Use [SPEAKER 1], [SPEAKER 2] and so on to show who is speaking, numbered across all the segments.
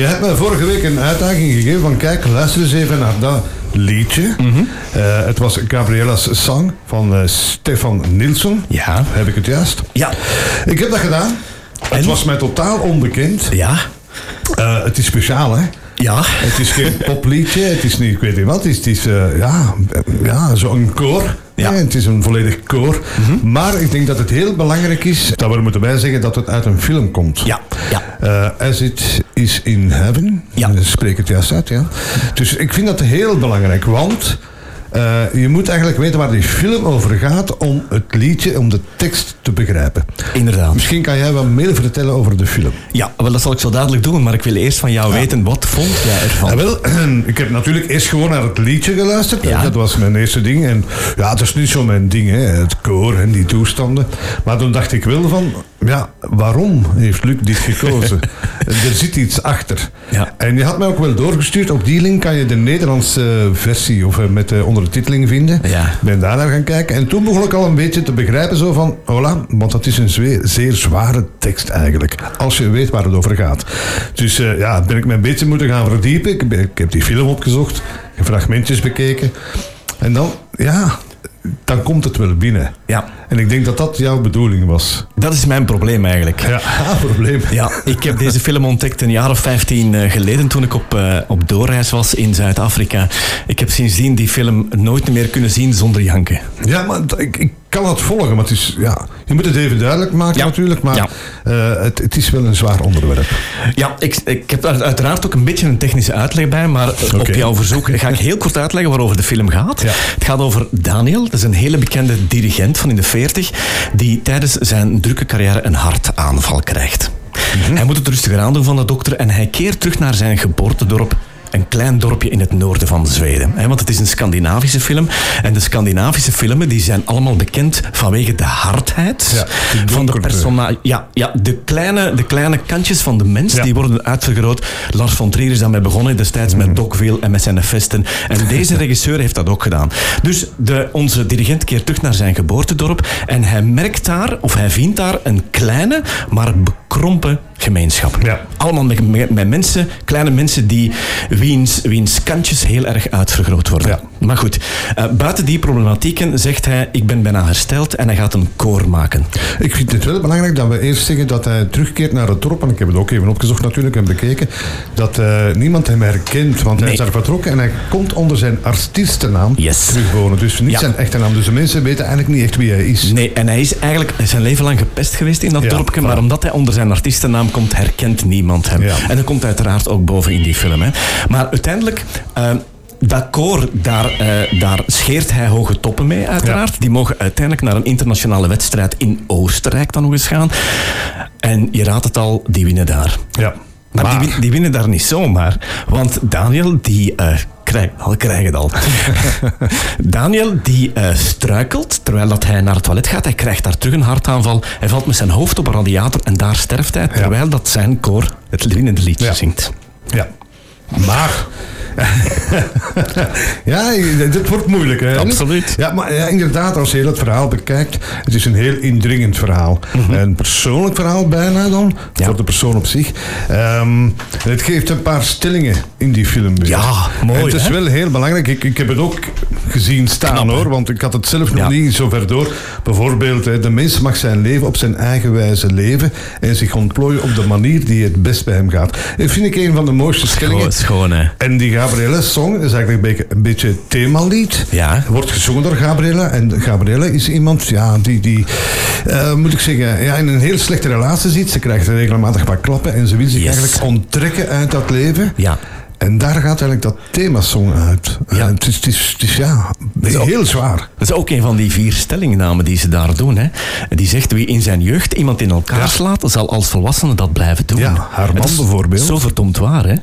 [SPEAKER 1] Je hebt me vorige week een uitdaging gegeven van kijk, luister eens even naar dat liedje.
[SPEAKER 2] Mhm.
[SPEAKER 1] Eh, het was Gabriella's Song van eh, Stefan Nilsson.
[SPEAKER 2] Ja.
[SPEAKER 1] Heb ik het juist?
[SPEAKER 2] Ja.
[SPEAKER 1] Ik heb dat gedaan. Het was mij totaal onbekend.
[SPEAKER 2] Ja.
[SPEAKER 1] Eh, het is speciaal, hè?
[SPEAKER 2] Ja.
[SPEAKER 1] Het is geen popliedje, het is niet, ik weet niet wat, het is, het is eh, ja, ja, zo'n koor.
[SPEAKER 2] Ja.
[SPEAKER 1] Het is een volledig koor. Maar ik denk dat het heel belangrijk is, dat we er moeten bij zeggen dat het uit een film komt.
[SPEAKER 2] Ja. Ja.
[SPEAKER 1] Eh, As It Is In Heaven.
[SPEAKER 2] Ja.
[SPEAKER 1] Ik spreek het juist uit, ja. Dus ik vind dat heel belangrijk, want eh, je moet eigenlijk weten waar die film over gaat om het liedje, om de tekst te begrijpen.
[SPEAKER 2] Inderdaad.
[SPEAKER 1] Misschien kan jij wat meer vertellen over de film.
[SPEAKER 2] Ja, wel, dat zal ik zo dadelijk doen, maar ik wil eerst van jou weten, wat vond jij ervan?
[SPEAKER 1] Ja, wel, ik heb natuurlijk eerst gewoon naar het liedje geluisterd.
[SPEAKER 2] Ja.
[SPEAKER 1] Dat was mijn eerste ding. En ja, het is niet zo mijn ding, hè, het koor en die toestanden. Maar toen dacht ik wel van, ja, waarom heeft Luc dit gekozen? er zit iets achter.
[SPEAKER 2] Ja.
[SPEAKER 1] En je had mij ook wel doorgestuurd. Op die link kan je de Nederlandse versie of eh, met de ondertiteling vinden.
[SPEAKER 2] Ja.
[SPEAKER 1] Ik ben daar naar gaan kijken. En toen begon ik al een beetje te begrijpen zo van, hola, want dat is een zwe- zeer zware tekst eigenlijk. Als je weet waar het over gaat. Dus eh, ja, ben ik me een beetje moeten gaan verdiepen. Ik, ben- ik heb die film opgezocht, fragmentjes bekeken. En dan, ja, dan komt het wel binnen.
[SPEAKER 2] Ja.
[SPEAKER 1] En ik denk dat dat jouw bedoeling was.
[SPEAKER 2] Dat is mijn probleem eigenlijk.
[SPEAKER 1] Ja, probleem.
[SPEAKER 2] Ja, ik heb deze film ontdekt een jaar of 15 eh, geleden toen ik op, eh, op doorreis was in Zuid-Afrika. Ik heb sindsdien die film nooit meer kunnen zien zonder janken.
[SPEAKER 1] Ja, maar ik, ik kan het volgen, maar het is, ja, je moet het even duidelijk maken
[SPEAKER 2] Ja.
[SPEAKER 1] natuurlijk, maar
[SPEAKER 2] Ja.
[SPEAKER 1] eh, het, het is wel een zwaar onderwerp.
[SPEAKER 2] Ja, ik, ik heb daar uiteraard ook een beetje een technische uitleg bij, maar op jouw verzoek ga ik heel kort uitleggen waarover de film gaat.
[SPEAKER 1] Ja.
[SPEAKER 2] Het gaat over Daniel, dat is een hele bekende dirigent van in de 40, die tijdens zijn drukke carrière een hartaanval krijgt. Hij moet het rustiger aandoen van de dokter en hij keert terug naar zijn geboortedorp een klein dorpje in het noorden van Zweden. hè, Want het is een Scandinavische film. En de Scandinavische filmen die zijn allemaal bekend vanwege de hardheid
[SPEAKER 1] Ja,
[SPEAKER 2] van de
[SPEAKER 1] donkerte.
[SPEAKER 2] persona. Ja, ja de, kleine, de kleine kantjes van de mens
[SPEAKER 1] Ja.
[SPEAKER 2] die worden uitvergroot. Lars von Trier is daarmee begonnen destijds
[SPEAKER 1] Mhm.
[SPEAKER 2] met Dogville en met zijn festen. En deze regisseur heeft dat ook gedaan. Dus de, onze dirigent keert terug naar zijn geboortedorp en hij merkt daar, of hij vindt daar, een kleine, maar bekrompen gemeenschap.
[SPEAKER 1] Ja.
[SPEAKER 2] Allemaal met, met, met mensen, kleine mensen die wiens, wiens kantjes heel erg uitvergroot worden.
[SPEAKER 1] Ja.
[SPEAKER 2] Maar goed, eh, buiten die problematieken zegt hij, ik ben bijna hersteld en hij gaat een koor maken.
[SPEAKER 1] Ik vind het wel belangrijk dat we eerst zeggen dat hij terugkeert naar het dorp. En ik heb het ook even opgezocht natuurlijk en bekeken. Dat eh, niemand hem herkent, want hij is daar vertrokken. En hij komt onder zijn artiestennaam
[SPEAKER 2] Yes.
[SPEAKER 1] terugwonen. Dus niet
[SPEAKER 2] Ja.
[SPEAKER 1] zijn echte naam. Dus de mensen weten eigenlijk niet echt wie hij is.
[SPEAKER 2] Nee, en hij is eigenlijk zijn leven lang gepest geweest in dat
[SPEAKER 1] Ja,
[SPEAKER 2] dorpje, maar omdat hij onder zijn artiestennaam komt, herkent niemand hem.
[SPEAKER 1] Ja.
[SPEAKER 2] En dat komt uiteraard ook boven in die film. Hè. Maar uiteindelijk... eh, dat koor, daar, eh, daar scheert hij hoge toppen mee, uiteraard. Die mogen uiteindelijk naar een internationale wedstrijd in Oostenrijk dan nog eens gaan. En je raadt het al, die winnen daar.
[SPEAKER 1] Ja.
[SPEAKER 2] Maar, Die, die winnen daar niet zomaar. Want Daniel, die... eh krijg, al krijg het al. Daniel, die eh, struikelt terwijl dat hij naar het toilet gaat. Hij krijgt daar terug een hartaanval. Hij valt met zijn hoofd op een radiator en daar sterft hij. Terwijl dat zijn koor het winnende liedje
[SPEAKER 1] Ja.
[SPEAKER 2] zingt.
[SPEAKER 1] Ja. Maar... ja, dit wordt moeilijk. Hè?
[SPEAKER 2] Absoluut.
[SPEAKER 1] Ja, maar ja, inderdaad, als je het verhaal bekijkt, het is een heel indringend verhaal. Een persoonlijk verhaal bijna dan,
[SPEAKER 2] Mhm. Ja.
[SPEAKER 1] voor de persoon op zich. Ehm, het geeft een paar stellingen in die film weer.
[SPEAKER 2] Ja, mooi,
[SPEAKER 1] En het is
[SPEAKER 2] hè?
[SPEAKER 1] wel heel belangrijk. Ik, ik heb het ook gezien staan
[SPEAKER 2] Knap,
[SPEAKER 1] hoor, want ik had het zelf nog
[SPEAKER 2] Ja.
[SPEAKER 1] niet zo ver door. Bijvoorbeeld, de mens mag zijn leven op zijn eigen wijze leven en zich ontplooien op de manier die het best bij hem gaat. Dat vind ik een van de mooiste stellingen.
[SPEAKER 2] Schoon, schoon hè.
[SPEAKER 1] En die Gabrielle song is eigenlijk een beetje, een beetje themalied.
[SPEAKER 2] Ja.
[SPEAKER 1] Wordt gezongen door Gabrielle. En Gabrielle is iemand ja, die, die eh, moet ik zeggen, ja, in een heel slechte relatie zit. Ze krijgt regelmatig wat klappen en ze wil zich
[SPEAKER 2] Yes.
[SPEAKER 1] eigenlijk onttrekken uit dat leven.
[SPEAKER 2] Ja.
[SPEAKER 1] En daar gaat eigenlijk dat themasong uit.
[SPEAKER 2] Ja.
[SPEAKER 1] En het, is, het, is, het is ja,
[SPEAKER 2] is ook-
[SPEAKER 1] heel zwaar.
[SPEAKER 2] Dat is ook een van die vier stellingnamen die ze daar doen. Hè. Die zegt, wie in zijn jeugd iemand in elkaar
[SPEAKER 1] Ja.
[SPEAKER 2] slaat, zal als volwassene dat blijven doen.
[SPEAKER 1] Ja, haar man bijvoorbeeld.
[SPEAKER 2] Zo verdomd waar, hè?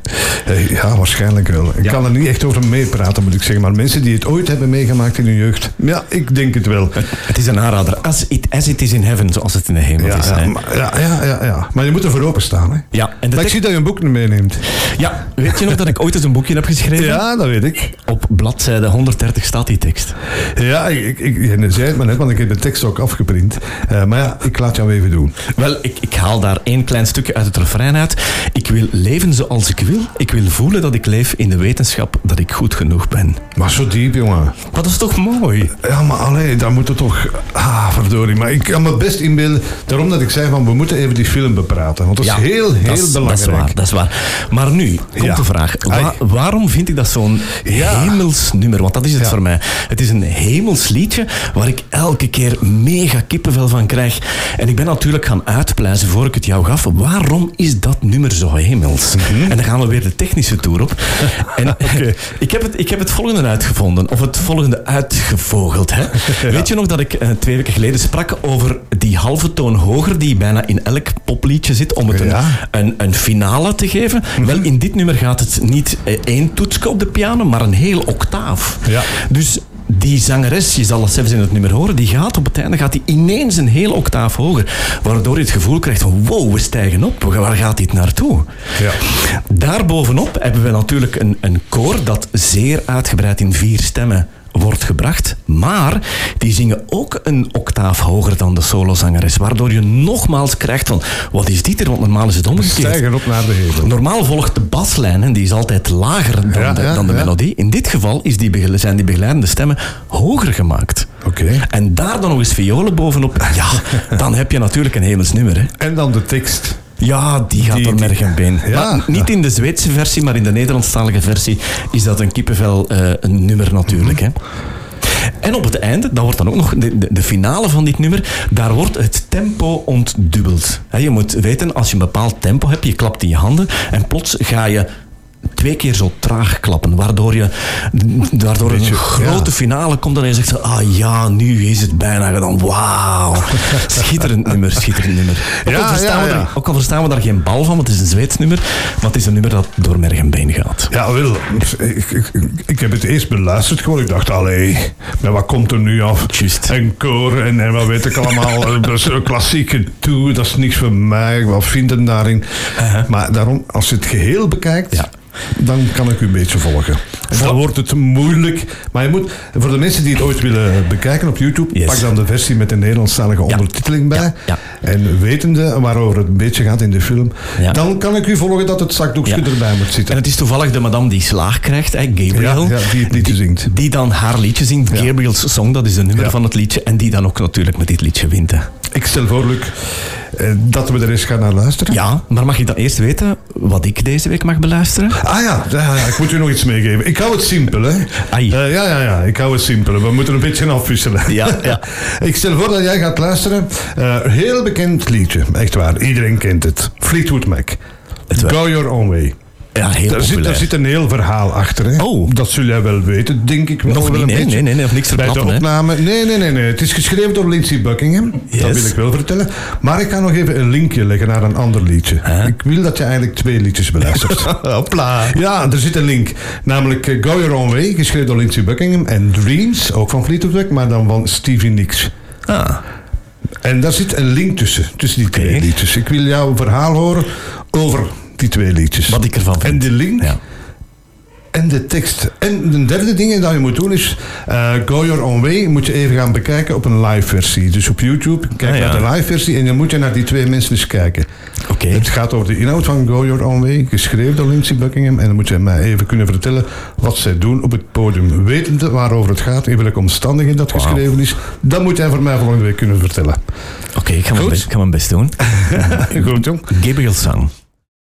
[SPEAKER 1] Eh, Ja, waarschijnlijk wel. Ik
[SPEAKER 2] Ja.
[SPEAKER 1] kan er niet echt over meepraten, moet ik zeggen. Maar mensen die het ooit hebben meegemaakt in hun jeugd, ja, ik denk het wel.
[SPEAKER 2] Het is een aanrader. As it, as it is in heaven, zoals het in de hemel
[SPEAKER 1] Ja,
[SPEAKER 2] is.
[SPEAKER 1] ja, maar, ja, ja, ja, ja. maar je moet er voor openstaan. Hè?
[SPEAKER 2] Ja, en
[SPEAKER 1] Maar ik zie dat je een boek meeneemt.
[SPEAKER 2] ja, weet je nog dat dat ik ooit eens een boekje heb geschreven?
[SPEAKER 1] Ja, dat weet ik.
[SPEAKER 2] Op bladzijde 130 staat die tekst.
[SPEAKER 1] Ja, ik, ik, je zei het maar net, want ik heb de tekst ook afgeprint. Uh, maar ja, ik laat jou even doen.
[SPEAKER 2] Wel, ik, ik haal daar één klein stukje uit het refrein uit. Ik wil leven zoals ik wil. Ik wil voelen dat ik leef in de wetenschap dat ik goed genoeg ben.
[SPEAKER 1] Maar zo diep, jongen.
[SPEAKER 2] Dat is toch mooi?
[SPEAKER 1] Ja, maar alleen, dan moet het toch... Ah, verdorie. Maar ik kan me best inbeelden... Daarom dat ik zei van, we moeten even die film bepraten. Want dat is heel, heel
[SPEAKER 2] dat is,
[SPEAKER 1] belangrijk.
[SPEAKER 2] Dat is waar, dat is waar. Maar nu komt
[SPEAKER 1] Ja.
[SPEAKER 2] de vraag. Wa- waarom vind ik dat zo'n
[SPEAKER 1] Ja.
[SPEAKER 2] hemels nummer? Want dat is het
[SPEAKER 1] Ja.
[SPEAKER 2] voor mij. Het is een hemels liedje waar ik elke keer mega kippenvel van krijg. En ik ben natuurlijk gaan uitpluizen voor ik het jou gaf. Waarom is dat nummer zo hemels?
[SPEAKER 1] Mhm.
[SPEAKER 2] En dan gaan we weer de technische tour op. En ik, heb het, ik heb het volgende uitgevonden. Of het volgende uitgevogeld. Hè? Weet je nog dat ik eh, twee weken geleden sprak over die halve toon hoger die bijna in elk popliedje zit om het een, een, een finale te geven? Wel, in dit nummer gaat het niet eh, één toetske op de piano, maar een heel octaaf.
[SPEAKER 1] Ja.
[SPEAKER 2] Dus die zangeres, je zal het zelfs in het nummer horen, die gaat op het einde gaat die ineens een heel octaaf hoger. Waardoor je het gevoel krijgt van wow, we stijgen op. Waar gaat dit naartoe?
[SPEAKER 1] Ja.
[SPEAKER 2] Daarbovenop hebben we natuurlijk een, een koor dat zeer uitgebreid in vier stemmen wordt gebracht. Maar die zingen ook een octaaf hoger dan de solozangeres. Waardoor je nogmaals krijgt van, wat is dit er? Want normaal is het omgekeerd.
[SPEAKER 1] Stijgen op naar de hemel.
[SPEAKER 2] Normaal volgt de baslijn en die is altijd lager dan
[SPEAKER 1] Ja,
[SPEAKER 2] de,
[SPEAKER 1] ja,
[SPEAKER 2] dan de
[SPEAKER 1] ja.
[SPEAKER 2] melodie. In dit geval is die, begele- zijn die begeleidende stemmen hoger gemaakt.
[SPEAKER 1] Oké.
[SPEAKER 2] En daar dan nog eens violen bovenop. Ja, dan heb je natuurlijk een hemels nummer. Hè.
[SPEAKER 1] En dan de tekst.
[SPEAKER 2] Ja, die gaat door merg en been.
[SPEAKER 1] Ja.
[SPEAKER 2] Maar niet in de Zweedse versie, maar in de Nederlandstalige versie is dat een kippenvel eh, een nummer natuurlijk. Hè. En op het einde, dat wordt dan ook nog de, de, de finale van dit nummer, daar wordt het tempo ontdubbeld. Je moet weten, als je een bepaald tempo hebt, je klapt in je handen en plots ga je twee keer zo traag klappen, waardoor je waardoor
[SPEAKER 1] Beetje,
[SPEAKER 2] een grote
[SPEAKER 1] ja.
[SPEAKER 2] finale komt en je zegt, ah ja, nu is het bijna gedaan. Wauw. Schitterend nummer, schitterend nummer. Ook,
[SPEAKER 1] Ja,
[SPEAKER 2] al verstaan
[SPEAKER 1] ja,
[SPEAKER 2] we
[SPEAKER 1] ja.
[SPEAKER 2] er- ook al verstaan we daar geen bal van, want het is een Zweeds nummer, maar het is een nummer dat door merg en been gaat.
[SPEAKER 1] Ja, wel. Ik, ik, ik heb het eerst beluisterd gewoon. Ik dacht, allee, maar wat komt er nu af? Koor en, en wat weet ik allemaal. Dat is een klassieke toe, dat is niks voor mij. Wat vinden daarin? Maar daarom, als je het geheel bekijkt...
[SPEAKER 2] Ja.
[SPEAKER 1] Dan kan ik u een beetje volgen. En dan wordt het moeilijk. Maar je moet, voor de mensen die het ooit willen bekijken op YouTube,
[SPEAKER 2] Yes.
[SPEAKER 1] pak dan de versie met de Nederlandstalige ondertiteling bij.
[SPEAKER 2] Ja, ja.
[SPEAKER 1] En wetende waarover het een beetje gaat in de film, dan kan ik u volgen dat het zakdoekje erbij moet zitten.
[SPEAKER 2] En het is toevallig de madame die slaag krijgt, hè, Gabriel.
[SPEAKER 1] Die het liedje zingt.
[SPEAKER 2] Die dan haar liedje zingt. Gabriel's Song, dat is de nummer van het liedje. En die dan ook natuurlijk met dit liedje wint. hè.
[SPEAKER 1] Ik stel voor, Luc, eh, dat we er eens gaan naar luisteren.
[SPEAKER 2] Ja, maar mag ik dan eerst weten wat ik deze week mag beluisteren?
[SPEAKER 1] Ah ja, ja, ja, ik moet u nog iets meegeven. Ik hou het simpel, hè. Eh, ja, ja, ja, ik hou het simpel. We moeten een beetje afwisselen.
[SPEAKER 2] Ja, ja.
[SPEAKER 1] ik stel voor dat jij gaat luisteren. Eh, heel bekend liedje, echt waar. Iedereen kent het. Fleetwood Mac. Go Your Own Way.
[SPEAKER 2] Ja, heel
[SPEAKER 1] Daar zit, daar zit een heel verhaal achter. Hè?
[SPEAKER 2] Oh.
[SPEAKER 1] Dat zul jij wel weten, denk ik wel.
[SPEAKER 2] Nog
[SPEAKER 1] wel
[SPEAKER 2] niet,
[SPEAKER 1] een
[SPEAKER 2] nee,
[SPEAKER 1] beetje.
[SPEAKER 2] nee, nee, nee, of niks
[SPEAKER 1] Bij de
[SPEAKER 2] verklappen.
[SPEAKER 1] opname. Nee, nee, nee, nee. Het is geschreven door Lindsey Buckingham. Dat wil ik wel vertellen. Maar ik ga nog even een linkje leggen naar een ander liedje. Ik wil dat je eigenlijk twee liedjes beluistert.
[SPEAKER 2] Hopla.
[SPEAKER 1] ja, er zit een link. Namelijk eh, Go Your Own Way, geschreven door Lindsey Buckingham. En Dreams, ook van Fleetwood Mac, maar dan van Stevie Nicks.
[SPEAKER 2] Ah,
[SPEAKER 1] En daar zit een link tussen, tussen die twee liedjes. Ik wil jouw verhaal horen over die twee liedjes.
[SPEAKER 2] wat ik ervan vind.
[SPEAKER 1] En de link
[SPEAKER 2] Ja.
[SPEAKER 1] en de tekst. En de derde ding dat je moet doen is... eh, Go Your Own Way moet je even gaan bekijken op een live versie. Dus op YouTube, kijk
[SPEAKER 2] Ah, ja.
[SPEAKER 1] naar de live versie... en dan moet je naar die twee mensen eens kijken.
[SPEAKER 2] Oké.
[SPEAKER 1] Het gaat over de inhoud van Go Your Own Way, geschreven door Lindsey Buckingham. En dan moet je mij even kunnen vertellen wat zij doen op het podium. Wetende waarover het gaat, in welke omstandigheden dat geschreven is. Dat moet jij voor mij volgende week kunnen vertellen.
[SPEAKER 2] Oké, ik ga mijn
[SPEAKER 1] Goed.
[SPEAKER 2] best- ik ga mijn best doen.
[SPEAKER 1] Goed, jong.
[SPEAKER 2] Gabriel's Song.